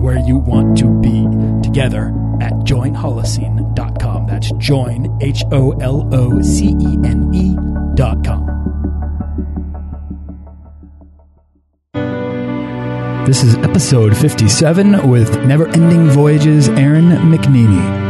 where you want to be together at joinholocene.com. That's join, H O L O C E N E.com. This is episode 57 with Never Ending Voyages Erin McNeaney.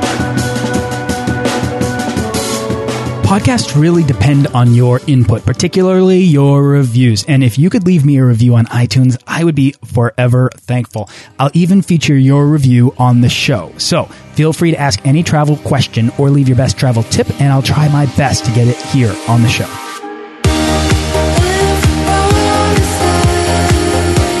Podcasts really depend on your input, particularly your reviews. And if you could leave me a review on iTunes, I would be forever thankful. I'll even feature your review on the show. So feel free to ask any travel question or leave your best travel tip, and I'll try my best to get it here on the show.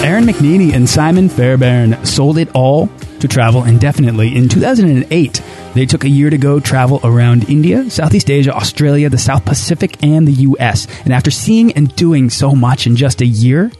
Erin McNeaney and Simon Fairbairn sold it all to travel indefinitely. In 2008, they took a year to go travel around India, Southeast Asia, Australia, the South Pacific, and the US. And after seeing and doing so much in just a year,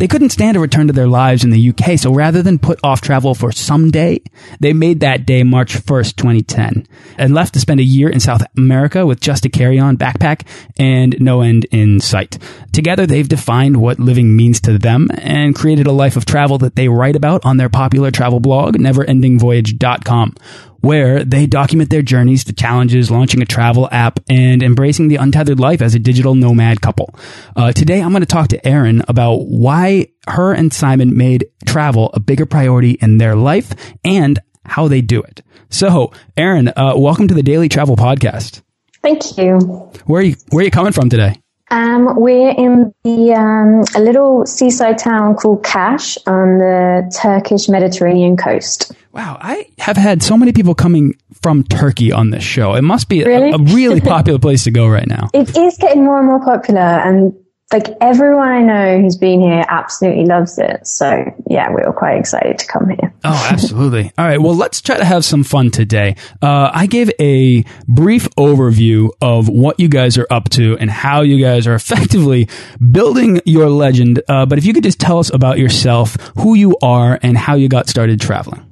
they couldn't stand a return to their lives in the UK, so rather than put off travel for someday, they made that day March 1st, 2010, and left to spend a year in South America with just a carry-on backpack and no end in sight. Together, they've defined what living means to them and created a life of travel that they write about on their popular travel blog, neverendingvoyage.com where they document their journeys, the challenges, launching a travel app, and embracing the untethered life as a digital nomad couple. Uh, today, I'm going to talk to Erin about why her and Simon made travel a bigger priority in their life and how they do it. So, Erin, uh, welcome to the Daily Travel Podcast. Thank you. Where are you, where are you coming from today? Um, we're in the um, a little seaside town called Kaş on the Turkish Mediterranean coast. Wow, I have had so many people coming from Turkey on this show. It must be Really? a, a really popular place to go right now. It is getting more and more popular, and like everyone I know who's been here absolutely loves it. So yeah, we were quite excited to come here. Oh, absolutely. All right. Well, let's try to have some fun today. Uh, I gave a brief overview of what you guys are up to and how you guys are effectively building your legend. Uh, but if you could just tell us about yourself, who you are, and how you got started traveling.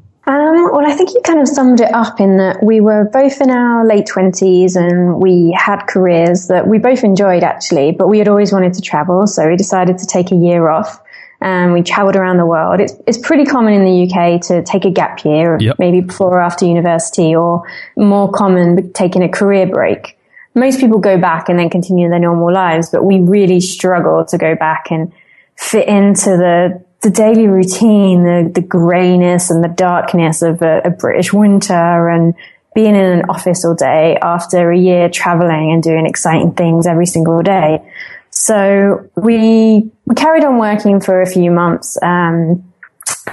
Well, I think you kind of summed it up in that we were both in our late twenties and we had careers that we both enjoyed actually, but we had always wanted to travel, so we decided to take a year off. And we traveled around the world. It's it's pretty common in the UK to take a gap year, Yep. maybe before or after university, or more common taking a career break. Most people go back and then continue their normal lives, but we really struggle to go back and fit into the the daily routine, the the grayness and the darkness of a, a British winter, and being in an office all day after a year traveling and doing exciting things every single day. So we we carried on working for a few months. Um,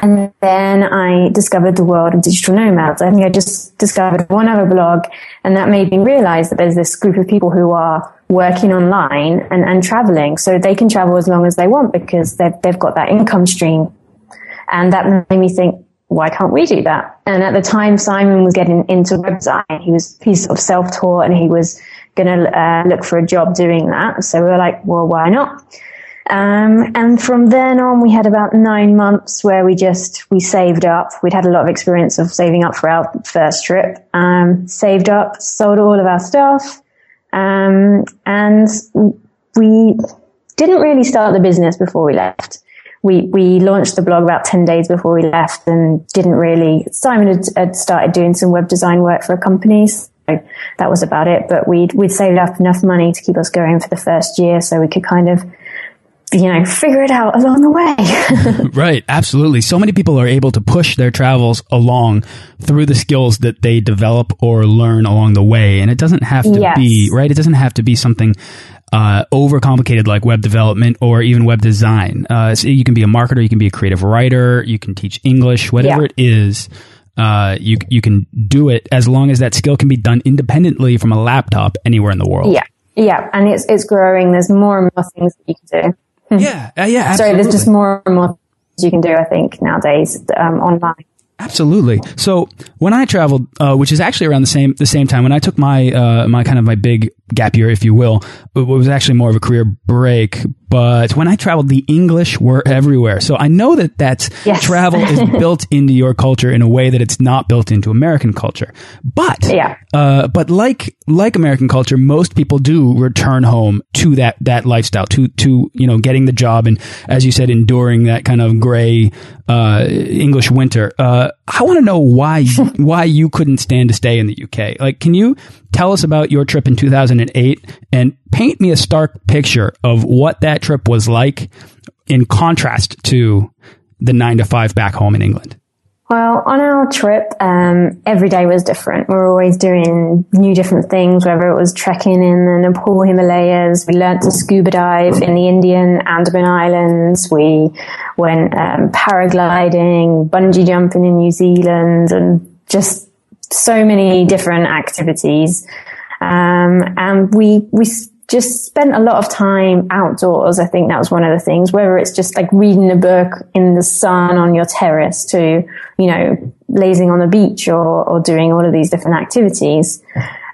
and then I discovered the world of digital nomads. I think I just discovered one other blog and that made me realize that there's this group of people who are working online and, and traveling. So they can travel as long as they want because they've, they've got that income stream. And that made me think, why can't we do that? And at the time, Simon was getting into web design. He was, he's sort of self-taught and he was going to uh, look for a job doing that. So we were like, well, why not? Um, and from then on, we had about nine months where we just, we saved up. We'd had a lot of experience of saving up for our first trip. Um, saved up, sold all of our stuff. Um, and we didn't really start the business before we left. We, we launched the blog about 10 days before we left and didn't really, Simon had, had started doing some web design work for a company. So that was about it. But we'd, we'd saved up enough money to keep us going for the first year so we could kind of you know, figure it out along the way. Right, absolutely. So many people are able to push their travels along through the skills that they develop or learn along the way. And it doesn't have to Yes. be, right? It doesn't have to be something uh, overcomplicated like web development or even web design. Uh, so you can be a marketer, you can be a creative writer, you can teach English, whatever yeah. it is. Uh, you you can do it as long as that skill can be done independently from a laptop anywhere in the world. Yeah, yeah, and it's it's growing. There's more and more things that you can do. Yeah, uh, yeah. Absolutely. Sorry, there's just more and more you can do. I think nowadays um, online. Absolutely. So when I traveled, uh, which is actually around the same the same time when I took my uh, my kind of my big gap year, if you will, it was actually more of a career break. But when I traveled, the English were everywhere. So I know that that's yes. travel is built into your culture in a way that it's not built into American culture. But yeah, uh, but like like American culture, most people do return home to that that lifestyle, to to you know getting the job and as you said, enduring that kind of gray uh, English winter. Uh, I want to know why why you couldn't stand to stay in the UK. Like, can you tell us about your trip in 2008 and paint me a stark picture of what that trip was like in contrast to the nine to five back home in England? Well, on our trip, um, every day was different. We were always doing new different things, whether it was trekking in the Nepal Himalayas. We learned to scuba dive in the Indian Andaman Islands. We went um, paragliding, bungee jumping in New Zealand, and just so many different activities. Um, and we, we just spent a lot of time outdoors. I think that was one of the things, whether it's just like reading a book in the sun on your terrace to, you know, lazing on the beach or, or doing all of these different activities.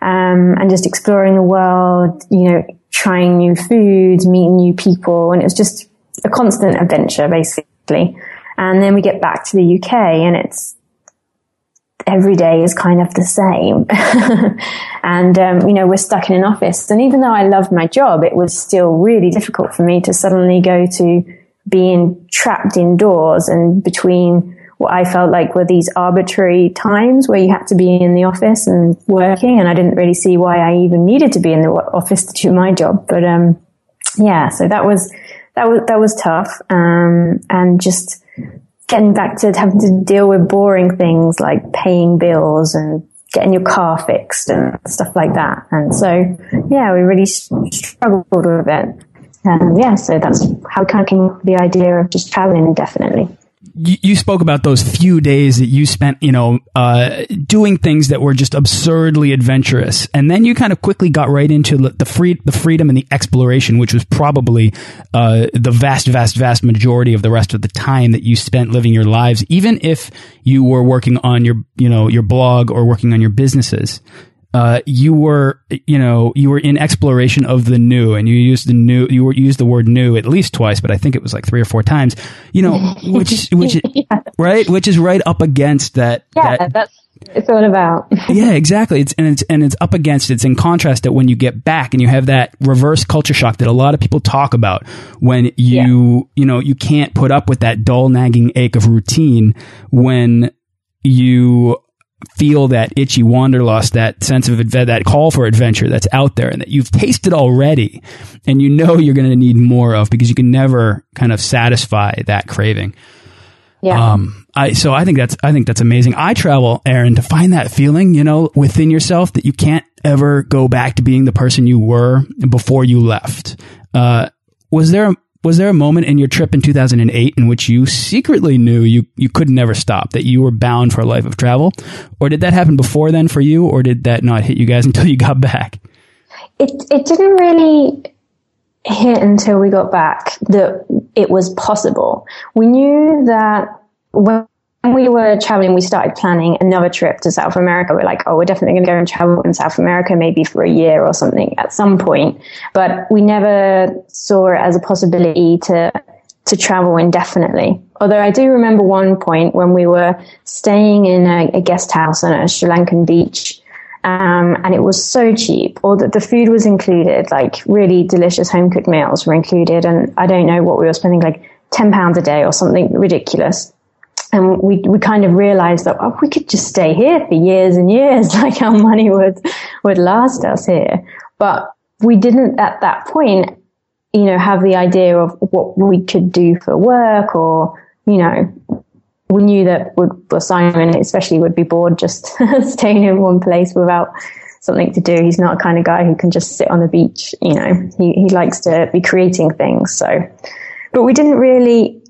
Um, and just exploring the world, you know, trying new foods, meeting new people. And it was just a constant adventure, basically. And then we get back to the UK and it's, every day is kind of the same. and, um, you know, we're stuck in an office. And even though I loved my job, it was still really difficult for me to suddenly go to being trapped indoors and between what I felt like were these arbitrary times where you had to be in the office and working. And I didn't really see why I even needed to be in the office to do my job. But, um, yeah, so that was, that was, that was tough. Um, and just, getting back to having to deal with boring things like paying bills and getting your car fixed and stuff like that. And so, yeah, we really struggled with it. And yeah, so that's how we kind of came the idea of just traveling indefinitely you, you, spoke about those few days that you spent, you know, uh, doing things that were just absurdly adventurous, and then you kind of quickly got right into the free, the freedom and the exploration, which was probably uh, the vast, vast, vast majority of the rest of the time that you spent living your lives, even if you were working on your, you know, your blog or working on your businesses uh, you were, you know, you were in exploration of the new, and you used the new, you were used the word new at least twice, but I think it was like three or four times. You know, which, which, yeah. right, which is right up against that. Yeah, that, that's it's all about. yeah, exactly. It's and it's and it's up against. It's in contrast that when you get back and you have that reverse culture shock that a lot of people talk about when you yeah. you know you can't put up with that dull nagging ache of routine when you feel that itchy wanderlust, that sense of that call for adventure that's out there and that you've tasted already and you know you're going to need more of because you can never kind of satisfy that craving. Yeah. Um, I, so I think that's, I think that's amazing. I travel, Erin, to find that feeling, you know, within yourself that you can't ever go back to being the person you were before you left. Uh, was there a, was there a moment in your trip in 2008 in which you secretly knew you, you could never stop, that you were bound for a life of travel? Or did that happen before then for you, or did that not hit you guys until you got back? It, it didn't really hit until we got back that it was possible. We knew that when when we were traveling, we started planning another trip to South America. We're like, oh, we're definitely going to go and travel in South America, maybe for a year or something at some point. But we never saw it as a possibility to to travel indefinitely. Although I do remember one point when we were staying in a, a guest house on a Sri Lankan beach. Um, and it was so cheap, or that the food was included, like really delicious home cooked meals were included. And I don't know what we were spending, like 10 pounds a day or something ridiculous and we we kind of realized that oh, we could just stay here for years and years, like our money would would last us here. But we didn't at that point, you know, have the idea of what we could do for work, or you know, we knew that Simon especially would be bored just staying in one place without something to do. He's not a kind of guy who can just sit on the beach. You know, he, he likes to be creating things. So, but we didn't really,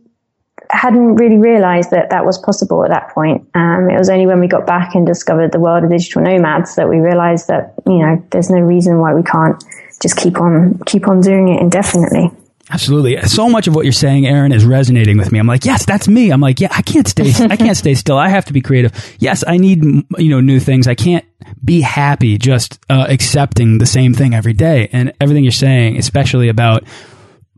hadn't really realized that that was possible at that point. Um, it was only when we got back and discovered the world of digital nomads that we realized that, you know, there's no reason why we can't just keep on, keep on doing it indefinitely. Absolutely. So much of what you're saying, Erin, is resonating with me. I'm like, yes, that's me. I'm like, yeah, I can't stay, I can't stay still. I have to be creative. Yes, I need, you know, new things. I can't be happy just uh, accepting the same thing every day. And everything you're saying, especially about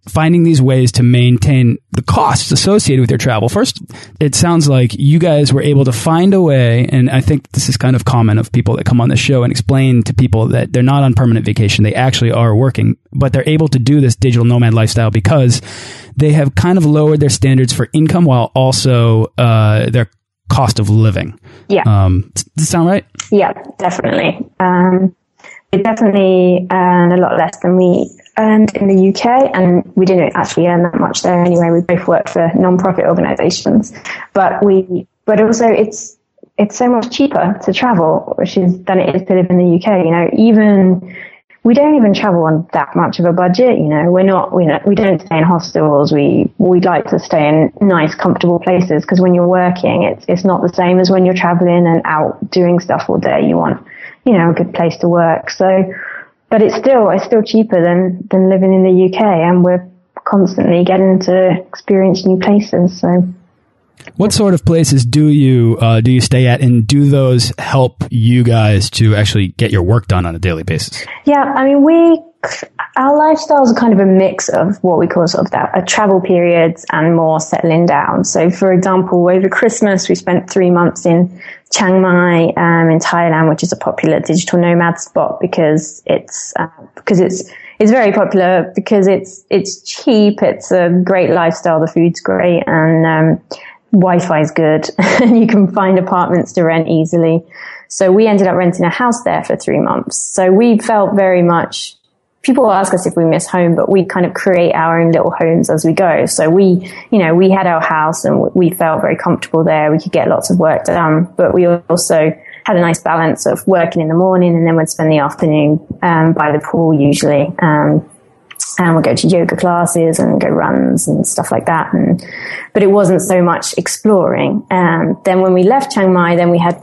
finding these ways to maintain the costs associated with your travel. First, it sounds like you guys were able to find a way, and I think this is kind of common of people that come on the show and explain to people that they're not on permanent vacation, they actually are working, but they're able to do this digital nomad lifestyle because they have kind of lowered their standards for income while also uh, their cost of living. Yeah. Um, does that sound right? Yeah, definitely. Um, definitely earn a lot less than we earned in the UK, and we didn't actually earn that much there anyway. We both worked for non-profit organisations, but we, but also it's it's so much cheaper to travel, which is than it is to live in the UK. You know, even we don't even travel on that much of a budget. You know, we're not we we don't stay in hostels. We we like to stay in nice, comfortable places because when you're working, it's it's not the same as when you're traveling and out doing stuff all day. You want you know a good place to work. So but it's still it's still cheaper than than living in the UK, and we're constantly getting to experience new places. So. What sort of places do you uh, do you stay at, and do those help you guys to actually get your work done on a daily basis? Yeah, I mean, we our lifestyles are kind of a mix of what we call sort of that a travel periods and more settling down. So, for example, over Christmas we spent three months in Chiang Mai um, in Thailand, which is a popular digital nomad spot because it's uh, because it's it's very popular because it's it's cheap, it's a great lifestyle, the food's great, and um, Wi-Fi is good, and you can find apartments to rent easily. So we ended up renting a house there for three months. So we felt very much people ask us if we miss home, but we kind of create our own little homes as we go. So we, you know, we had our house and we felt very comfortable there. We could get lots of work done, but we also had a nice balance of working in the morning and then we'd spend the afternoon um, by the pool usually. Um, and we'd go to yoga classes and go runs and stuff like that. And, but it wasn't so much exploring. Um, then when we left Chiang Mai, then we had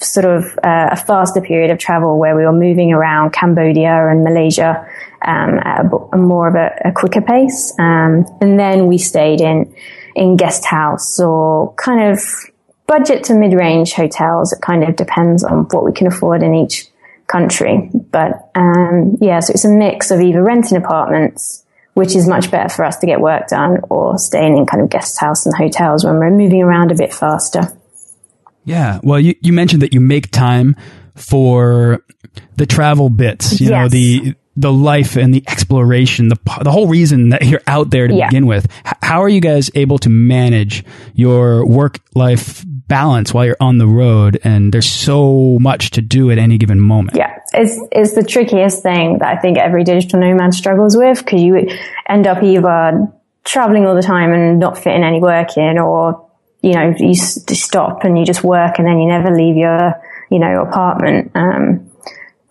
sort of uh, a faster period of travel where we were moving around Cambodia and Malaysia um, at a, a, more of a, a quicker pace. Um, and then we stayed in in guest house or kind of budget to mid range hotels. It kind of depends on what we can afford in each country. But um, yeah, so it's a mix of either renting apartments. Which is much better for us to get work done or staying in kind of guest house and hotels when we're moving around a bit faster. Yeah. Well, you, you mentioned that you make time for the travel bits, you yes. know, the, the life and the exploration, the, the whole reason that you're out there to yeah. begin with. how are you guys able to manage your work life balance while you're on the road and there's so much to do at any given moment? Yeah. It's, it's the trickiest thing that I think every digital nomad struggles with because you end up either traveling all the time and not fitting any work in or you know, you stop and you just work and then you never leave your, you know, apartment. Um,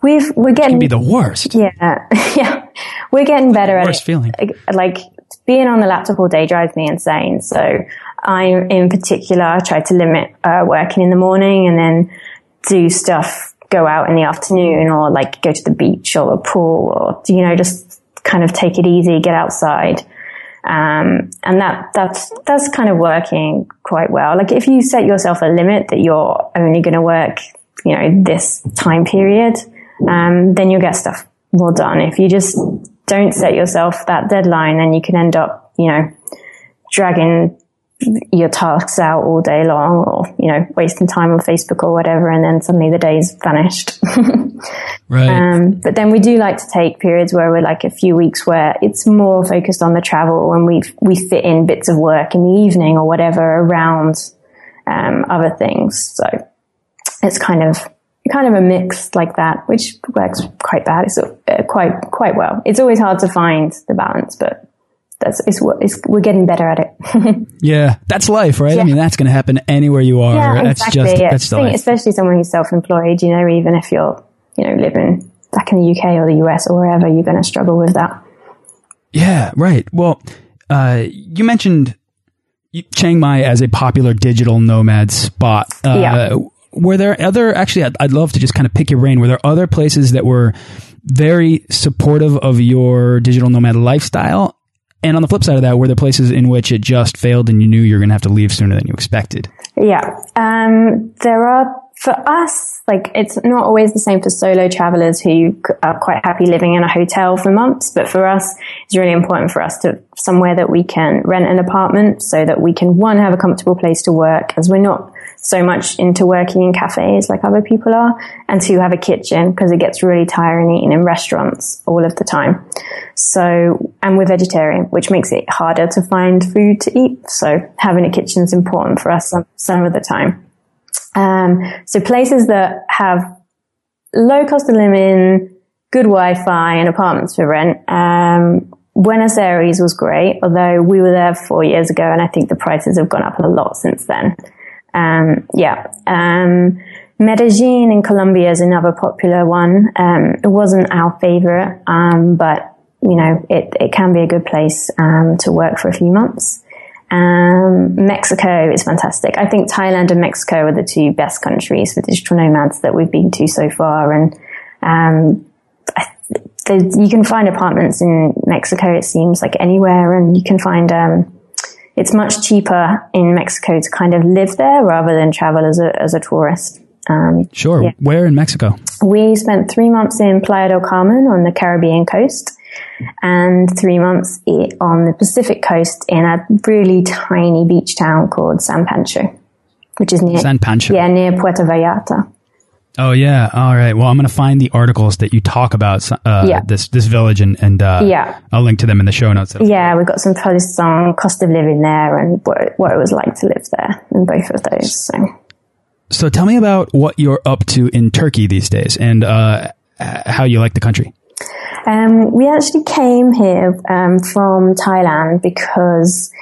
we've, we're getting. can be the worst. Yeah. yeah. We're getting better at worst it. feeling. Like being on the laptop all day drives me insane. So I, in particular, I try to limit, uh, working in the morning and then do stuff, go out in the afternoon or like go to the beach or a pool or, you know, just kind of take it easy, get outside. Um, and that, that's, that's kind of working quite well. Like if you set yourself a limit that you're only going to work, you know, this time period, um, then you'll get stuff well done. If you just don't set yourself that deadline, then you can end up, you know, dragging your tasks out all day long or, you know, wasting time on Facebook or whatever. And then suddenly the day's vanished. right. Um, but then we do like to take periods where we're like a few weeks where it's more focused on the travel and we, we fit in bits of work in the evening or whatever around, um, other things. So it's kind of, kind of a mix like that, which works quite bad. It's uh, quite, quite well. It's always hard to find the balance, but that's it's, it's, we're getting better at it. yeah, that's life, right? Yeah. I mean, that's going to happen anywhere you are. Yeah, that's exactly. just yeah. that's the life. Especially someone who's self-employed, you know, even if you're you know, living back in the UK or the US or wherever, you're going to struggle with that. Yeah, right. Well, uh, you mentioned Chiang Mai as a popular digital nomad spot. Uh, yeah. Were there other, actually, I'd, I'd love to just kind of pick your brain. Were there other places that were very supportive of your digital nomad lifestyle? And on the flip side of that, were there places in which it just failed and you knew you were going to have to leave sooner than you expected? Yeah. Um, there are for us, like it's not always the same for solo travelers who are quite happy living in a hotel for months. But for us, it's really important for us to somewhere that we can rent an apartment so that we can one have a comfortable place to work as we're not so much into working in cafes like other people are and two have a kitchen because it gets really tiring eating in restaurants all of the time. So, and we're vegetarian, which makes it harder to find food to eat. So having a kitchen is important for us some, some of the time. Um, so places that have low cost of living, good Wi-Fi and apartments for rent. Um, Buenos Aires was great, although we were there four years ago and I think the prices have gone up a lot since then. Um, yeah. Um, Medellin in Colombia is another popular one. Um, it wasn't our favorite, um, but you know, it, it can be a good place, um, to work for a few months. Um, Mexico is fantastic. I think Thailand and Mexico are the two best countries for digital nomads that we've been to so far. And, you can find apartments in Mexico, it seems like anywhere, and you can find, um, it's much cheaper in Mexico to kind of live there rather than travel as a, as a tourist. Um, sure. Yeah. Where in Mexico? We spent three months in Playa del Carmen on the Caribbean coast and three months on the Pacific coast in a really tiny beach town called San Pancho, which is near San Pancho. Yeah, near Puerto Vallarta. Oh yeah, all right. Well, I'm going to find the articles that you talk about uh, yeah. this this village, and and uh, yeah, I'll link to them in the show notes. Yeah, we've got some posts on cost of living there and what what it was like to live there in both of those. So, so tell me about what you're up to in Turkey these days, and uh, how you like the country. Um, we actually came here um, from Thailand because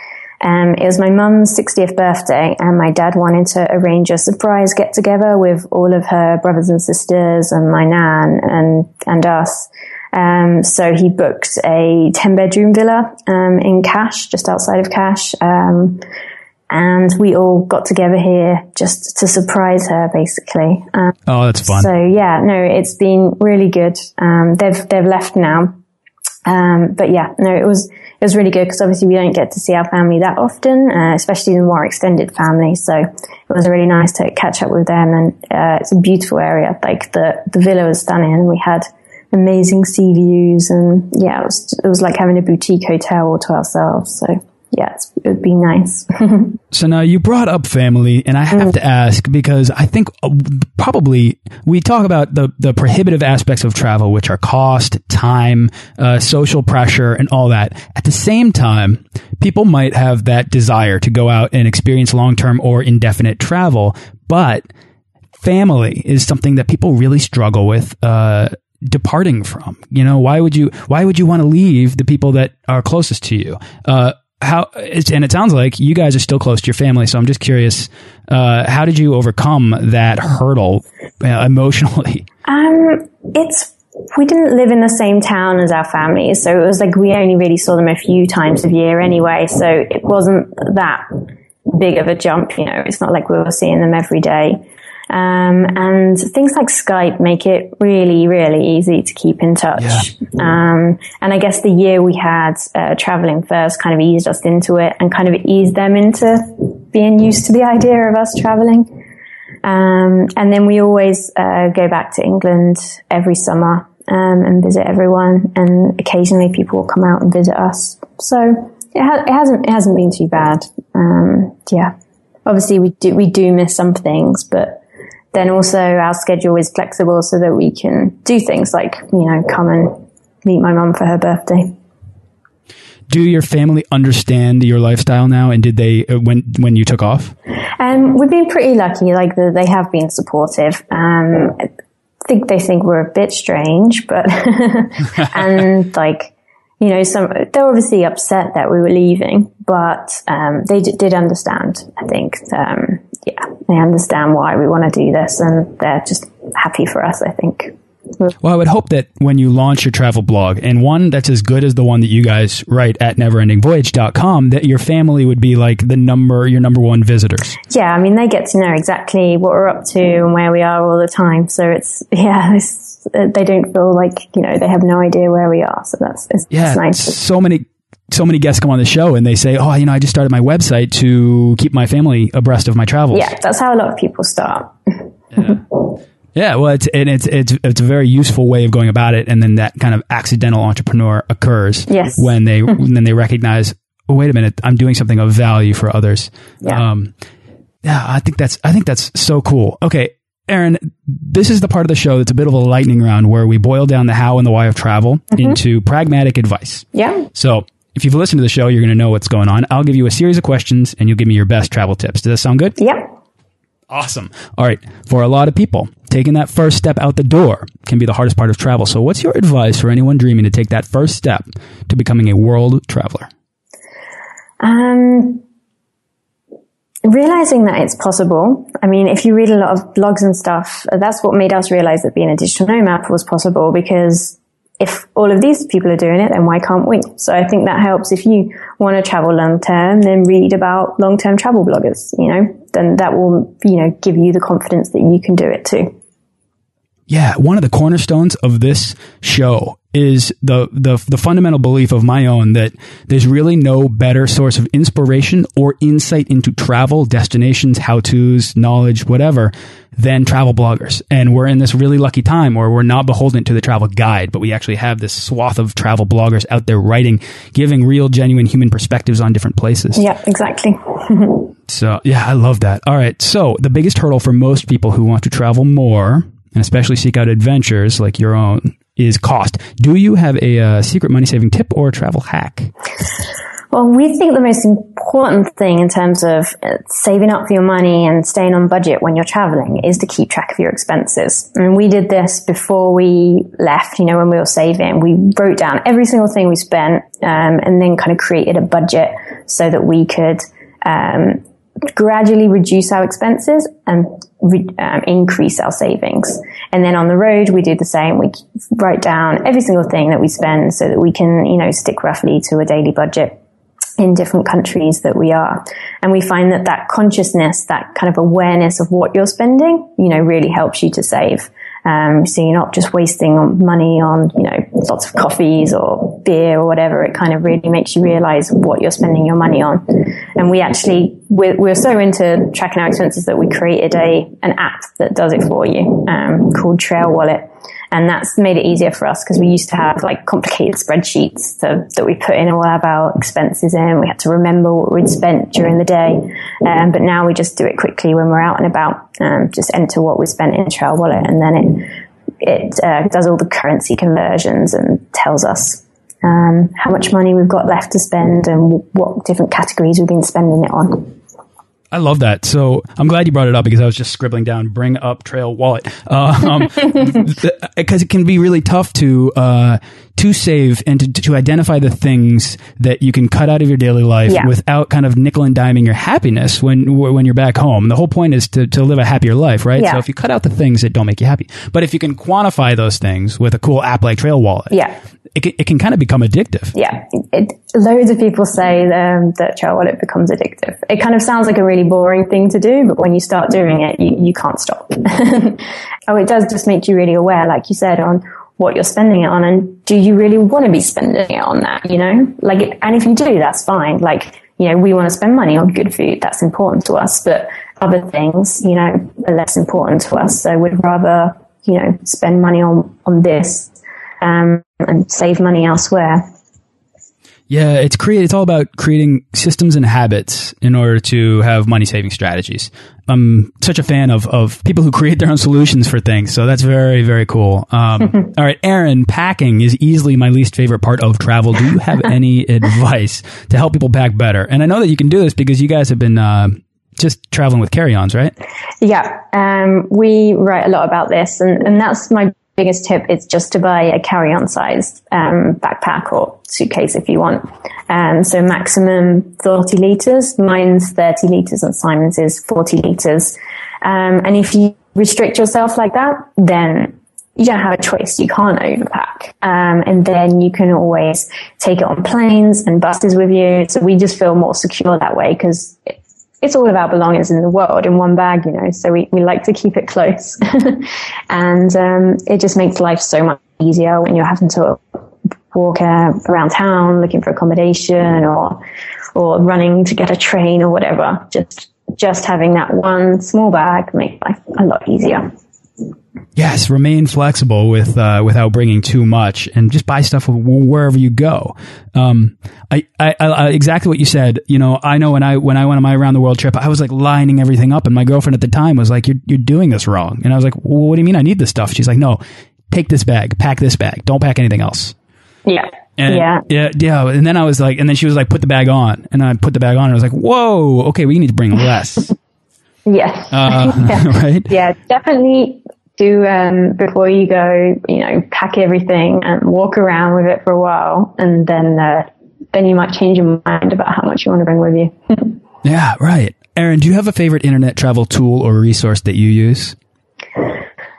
um, it was my mum's 60th birthday and my dad wanted to arrange a surprise get together with all of her brothers and sisters and my nan and, and us. Um, so he booked a 10 bedroom villa, um, in Kaş, just outside of Kaş. Um, and we all got together here just to surprise her, basically. Um, oh, that's fun. So yeah, no, it's been really good. Um, they've they've left now, um, but yeah, no, it was it was really good because obviously we don't get to see our family that often, uh, especially the more extended family. So it was really nice to catch up with them, and uh, it's a beautiful area. Like the the villa was stunning, and we had amazing sea views, and yeah, it was it was like having a boutique hotel all to ourselves. So yeah, it would be nice. so now you brought up family, and I have mm. to ask because I think uh, probably we talk about the the prohibitive aspects of travel, which are cost, time, uh, social pressure, and all that. At the same time, people might have that desire to go out and experience long term or indefinite travel, but family is something that people really struggle with. Uh, departing from you know why would you why would you want to leave the people that are closest to you uh, how and it sounds like you guys are still close to your family so i'm just curious uh, how did you overcome that hurdle uh, emotionally? Um, it's we didn't live in the same town as our families so it was like we only really saw them a few times a year anyway so it wasn't that big of a jump you know it's not like we were seeing them every day um, and things like Skype make it really, really easy to keep in touch. Yeah. Um, and I guess the year we had uh, traveling first kind of eased us into it and kind of eased them into being used to the idea of us traveling. Um, and then we always uh, go back to England every summer um, and visit everyone. And occasionally people will come out and visit us. So it, ha- it hasn't it hasn't been too bad. Um, yeah, obviously we do we do miss some things, but then also our schedule is flexible so that we can do things like, you know, come and meet my mum for her birthday. Do your family understand your lifestyle now? And did they, uh, when, when you took off? Um, we've been pretty lucky. Like the, they have been supportive. Um, I think they think we're a bit strange, but, and like, you know, some, they're obviously upset that we were leaving, but, um, they did understand, I think. Um, yeah, they understand why we want to do this and they're just happy for us, I think. Well, I would hope that when you launch your travel blog and one that's as good as the one that you guys write at neverendingvoyage.com, that your family would be like the number, your number one visitors. Yeah. I mean, they get to know exactly what we're up to and where we are all the time. So it's, yeah, it's, they don't feel like, you know, they have no idea where we are. So that's, it's, yeah, it's nice. So many so many guests come on the show and they say, "Oh, you know, I just started my website to keep my family abreast of my travels." Yeah, that's how a lot of people start. yeah. yeah, well, it's and it's it's it's a very useful way of going about it, and then that kind of accidental entrepreneur occurs yes. when they then they recognize, oh, wait a minute, I'm doing something of value for others. Yeah. Um, yeah, I think that's I think that's so cool. Okay, Erin, this is the part of the show that's a bit of a lightning round where we boil down the how and the why of travel mm -hmm. into pragmatic advice. Yeah. So if you've listened to the show, you're going to know what's going on. I'll give you a series of questions and you'll give me your best travel tips. Does that sound good? Yep. Awesome. All right. For a lot of people, taking that first step out the door can be the hardest part of travel. So what's your advice for anyone dreaming to take that first step to becoming a world traveler? Um, realizing that it's possible. I mean, if you read a lot of blogs and stuff, that's what made us realize that being a digital nomad was possible because if all of these people are doing it, then why can't we? So I think that helps. If you want to travel long term, then read about long term travel bloggers, you know, then that will, you know, give you the confidence that you can do it too. Yeah. One of the cornerstones of this show is the, the, the fundamental belief of my own that there's really no better source of inspiration or insight into travel, destinations, how-tos, knowledge, whatever, than travel bloggers. And we're in this really lucky time where we're not beholden to the travel guide, but we actually have this swath of travel bloggers out there writing, giving real, genuine human perspectives on different places. Yeah, exactly. so, yeah, I love that. All right. So, the biggest hurdle for most people who want to travel more and especially seek out adventures like your own is cost. Do you have a uh, secret money saving tip or a travel hack? Well, we think the most important thing in terms of uh, saving up for your money and staying on budget when you're traveling is to keep track of your expenses. And we did this before we left, you know, when we were saving. We wrote down every single thing we spent um, and then kind of created a budget so that we could um, gradually reduce our expenses and re- um, increase our savings. And then on the road, we do the same. We write down every single thing that we spend so that we can, you know, stick roughly to a daily budget in different countries that we are. And we find that that consciousness, that kind of awareness of what you're spending, you know, really helps you to save. Um, so you're not just wasting money on, you know, lots of coffees or beer or whatever. It kind of really makes you realize what you're spending your money on. And we actually, we're, we're so into tracking our expenses that we created a, an app that does it for you, um, called Trail Wallet. And that's made it easier for us because we used to have like complicated spreadsheets to, that we put in all of our expenses in. We had to remember what we'd spent during the day. Um, but now we just do it quickly when we're out and about. Um, just enter what we spent in Trail Wallet and then it, it uh, does all the currency conversions and tells us um, how much money we've got left to spend and what different categories we've been spending it on. I love that. So I'm glad you brought it up because I was just scribbling down bring up trail wallet. Because um, it can be really tough to uh, to save and to, to identify the things that you can cut out of your daily life yeah. without kind of nickel and diming your happiness when when you're back home. The whole point is to, to live a happier life, right? Yeah. So if you cut out the things that don't make you happy, but if you can quantify those things with a cool app like Trail Wallet, yeah it can, it can kind of become addictive. Yeah. It, loads of people say um, that trail wallet becomes addictive. It kind of sounds like a really boring thing to do, but when you start doing it, you, you can't stop. oh, it does just make you really aware, like you said, on what you're spending it on and do you really want to be spending it on that, you know? Like, and if you do, that's fine. Like, you know, we want to spend money on good food. That's important to us, but other things, you know, are less important to us. So we'd rather, you know, spend money on, on this um, and save money elsewhere. Yeah, it's create. It's all about creating systems and habits in order to have money saving strategies. I'm such a fan of of people who create their own solutions for things. So that's very very cool. Um, all right, Erin, packing is easily my least favorite part of travel. Do you have any advice to help people pack better? And I know that you can do this because you guys have been. Uh, just traveling with carry-ons, right? Yeah, um, we write a lot about this, and, and that's my biggest tip is just to buy a carry-on sized um, backpack or suitcase if you want. Um, so maximum 30 liters. Mine's 30 liters and Simon's is 40 liters. Um, and if you restrict yourself like that, then you don't have a choice. You can't overpack. Um, and then you can always take it on planes and buses with you. So we just feel more secure that way because it's all of our belongings in the world in one bag, you know. So we, we like to keep it close. and um, it just makes life so much easier when you're having to walk uh, around town looking for accommodation or or running to get a train or whatever. Just just having that one small bag makes life a lot easier. Yes, remain flexible with uh, without bringing too much, and just buy stuff wherever you go. Um, I, I, I, exactly what you said. You know, I know when I when I went on my around the world trip, I was like lining everything up, and my girlfriend at the time was like, "You're you're doing this wrong," and I was like, well, "What do you mean? I need this stuff?" She's like, "No, take this bag, pack this bag, don't pack anything else." Yeah. And, yeah. Yeah. Yeah. And then I was like, and then she was like, put the bag on. And I put the bag on and I was like, whoa, okay, we need to bring less. yes. Uh, yeah. Right. Yeah. Definitely do, um, before you go, you know, pack everything and walk around with it for a while. And then, uh, then you might change your mind about how much you want to bring with you. yeah. Right. Erin, do you have a favorite internet travel tool or resource that you use?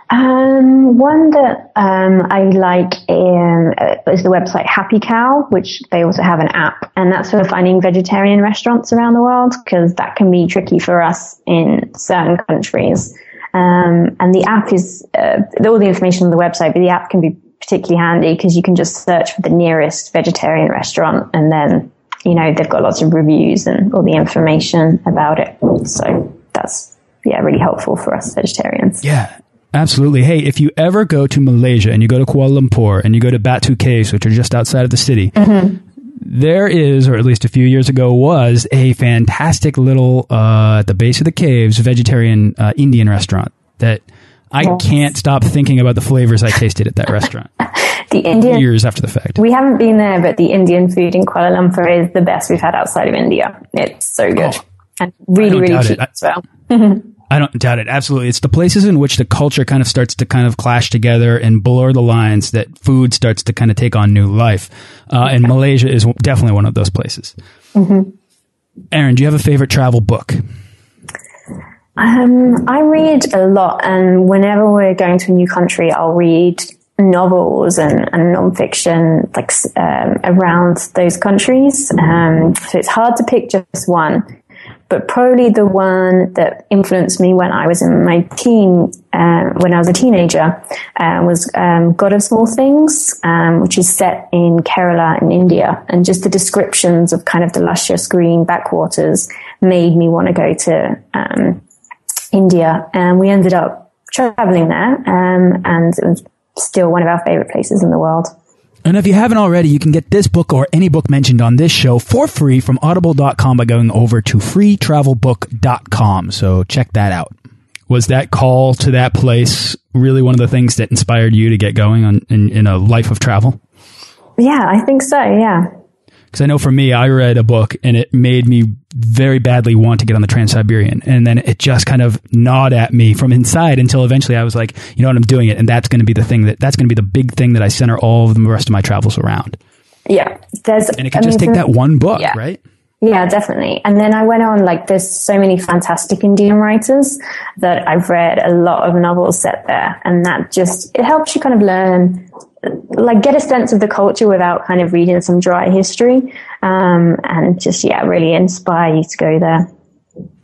Um, one that um, I like um, is the website Happy Cow, which they also have an app, and that's for finding vegetarian restaurants around the world because that can be tricky for us in certain countries. Um, and the app is uh, all the information on the website, but the app can be particularly handy because you can just search for the nearest vegetarian restaurant, and then you know they've got lots of reviews and all the information about it. So that's yeah, really helpful for us vegetarians. Yeah. Absolutely. Hey, if you ever go to Malaysia and you go to Kuala Lumpur and you go to Batu Caves, which are just outside of the city, mm -hmm. There is, or at least a few years ago, was a fantastic little, uh, at the base of the caves, vegetarian uh, Indian restaurant that I yes. can't stop thinking about the flavors I tasted at that restaurant. the Indian years after the fact. We haven't been there, but the Indian food in Kuala Lumpur is the best we've had outside of India. It's so good oh, and really, really cheap as well. I don't doubt it. Absolutely. It's the places in which the culture kind of starts to kind of clash together and blur the lines that food starts to kind of take on new life. Uh, and Malaysia is definitely one of those places. Mm -hmm. Erin, do you have a favorite travel book? Um, I read a lot, and whenever we're going to a new country, I'll read novels and, and nonfiction like um, around those countries. Um, so it's hard to pick just one but probably the one that influenced me when I was in my teen, uh, when I was a teenager, uh, was um, God of Small Things, um, which is set in Kerala in India, and just the descriptions of kind of the luscious green backwaters made me want to go to um, India, and we ended up traveling there, um, and it was still one of our favorite places in the world. And if you haven't already, you can get this book or any book mentioned on this show for free from audible.com by going over to freetravelbook.com. So check that out. Was that call to that place really one of the things that inspired you to get going on in, in a life of travel? Yeah, I think so. Yeah. Because I know for me, I read a book and it made me very badly want to get on the Trans Siberian. And then it just kind of gnawed at me from inside until eventually I was like, you know what, I'm doing it. And that's going to be the thing that, that's going to be the big thing that I center all of the rest of my travels around. Yeah. There's, and it can I just mean, take that one book, yeah. right? Yeah, definitely. And then I went on, like, there's so many fantastic Indian writers that I've read a lot of novels set there. And that just, it helps you kind of learn like get a sense of the culture without kind of reading some dry history um, and just yeah really inspire you to go there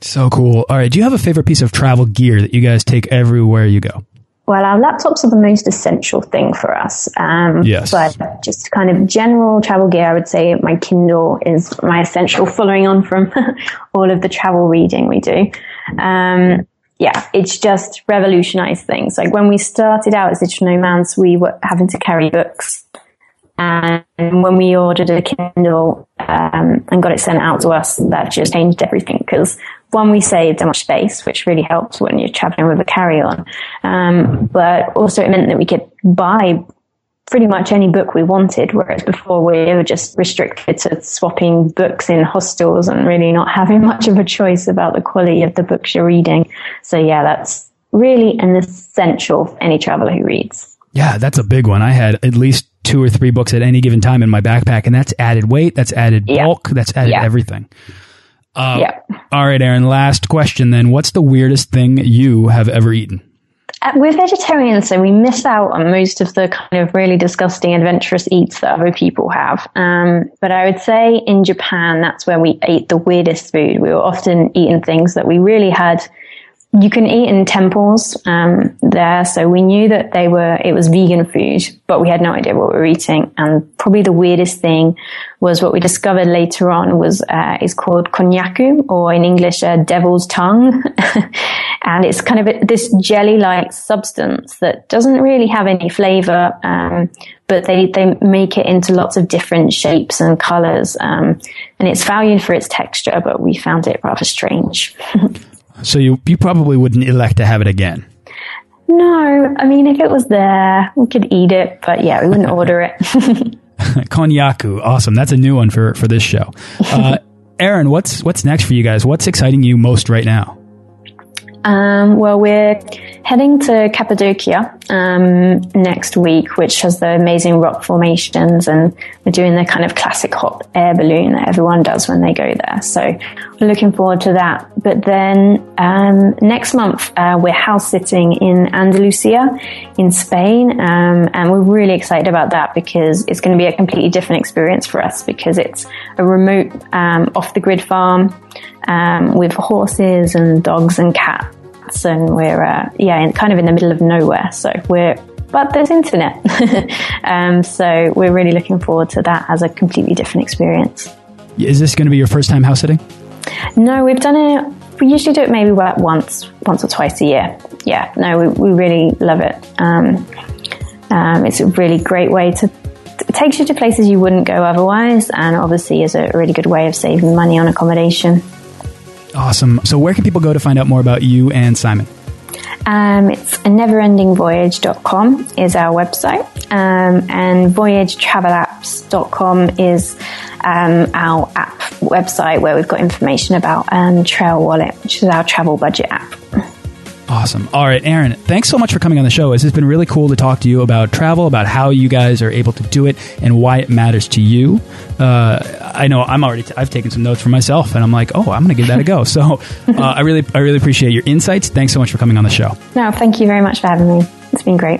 so cool all right do you have a favorite piece of travel gear that you guys take everywhere you go well, our laptops are the most essential thing for us. Um, yes. But just kind of general travel gear, I would say my Kindle is my essential following on from all of the travel reading we do. Um, yeah, it's just revolutionized things. Like when we started out as digital nomads, we were having to carry books. And when we ordered a Kindle um, and got it sent out to us, that just changed everything because one, we saved so much space, which really helps when you're traveling with a carry-on. Um, but also it meant that we could buy pretty much any book we wanted, whereas before we were just restricted to swapping books in hostels and really not having much of a choice about the quality of the books you're reading. So yeah, that's really an essential for any traveler who reads. Yeah, that's a big one. I had at least two or three books at any given time in my backpack, and that's added weight, that's added bulk, that's added everything. Uh, yeah. All right, Erin, last question then. What's the weirdest thing you have ever eaten? Uh, we're vegetarians, so we miss out on most of the kind of really disgusting, adventurous eats that other people have. Um, but I would say in Japan, that's where we ate the weirdest food. We were often eating things that we really had you can eat in temples um, there, so we knew that they were it was vegan food, but we had no idea what we were eating. And probably the weirdest thing was what we discovered later on was uh, is called konnyaku, or in English, uh, devil's tongue, and it's kind of a, this jelly-like substance that doesn't really have any flavor, um, but they they make it into lots of different shapes and colors, um, and it's valued for its texture, but we found it rather strange. So you you probably wouldn't elect to have it again. No, I mean if it was there, we could eat it, but yeah, we wouldn't order it. Konnyaku, awesome. That's a new one for for this show. Uh, Erin, what's what's next for you guys? What's exciting you most right now? Um, well, we're heading to Cappadocia um, next week, which has the amazing rock formations, and we're doing the kind of classic hot air balloon that everyone does when they go there. So we're looking forward to that. But then um, next month uh, we're house sitting in Andalusia in Spain, um, and we're really excited about that because it's going to be a completely different experience for us because it's a remote, um, off the grid farm um, with horses and dogs and cats, and we're uh, yeah, in, kind of in the middle of nowhere. So we're but there's internet, um, so we're really looking forward to that as a completely different experience. Is this going to be your first time house sitting? No, we've done it. We usually do it maybe once, once or twice a year. Yeah, no, we, we really love it. Um, um, it's a really great way to it takes you to places you wouldn't go otherwise, and obviously is a really good way of saving money on accommodation. Awesome. So, where can people go to find out more about you and Simon? Um, it's a neverendingvoyage.com is our website, um, and voyagetravelapps.com is um, our app website where we've got information about um, Trail Wallet, which is our travel budget app. Awesome. All right, Erin, thanks so much for coming on the show. This has been really cool to talk to you about travel, about how you guys are able to do it, and why it matters to you. Uh, I know I'm already i I've taken some notes for myself, and I'm like, oh, I'm going to give that a go. So uh, I really I really appreciate your insights. Thanks so much for coming on the show. No, thank you very much for having me. It's been great.